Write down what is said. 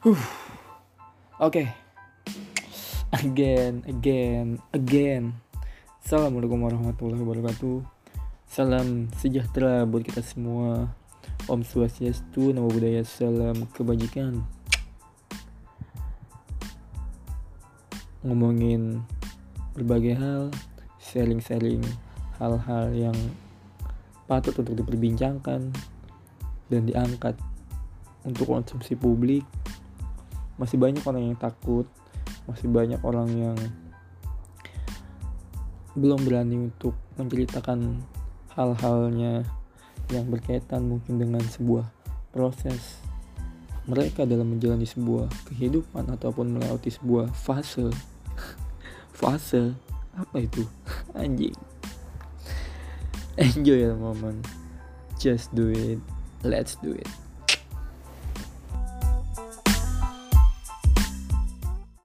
Huh. Oke. Okay. Again, again, again. Assalamualaikum warahmatullahi wabarakatuh. Salam sejahtera buat kita semua. Om Swastiastu, Namo Buddhaya, salam kebajikan. Ngomongin berbagai hal, sharing-sharing hal-hal yang patut untuk diperbincangkan dan diangkat untuk konsumsi publik masih banyak orang yang takut. Masih banyak orang yang belum berani untuk menceritakan hal-halnya yang berkaitan mungkin dengan sebuah proses mereka dalam menjalani sebuah kehidupan ataupun melewati sebuah fase. Fase? Apa itu? Anjing. Enjoy the moment. Just do it. Let's do it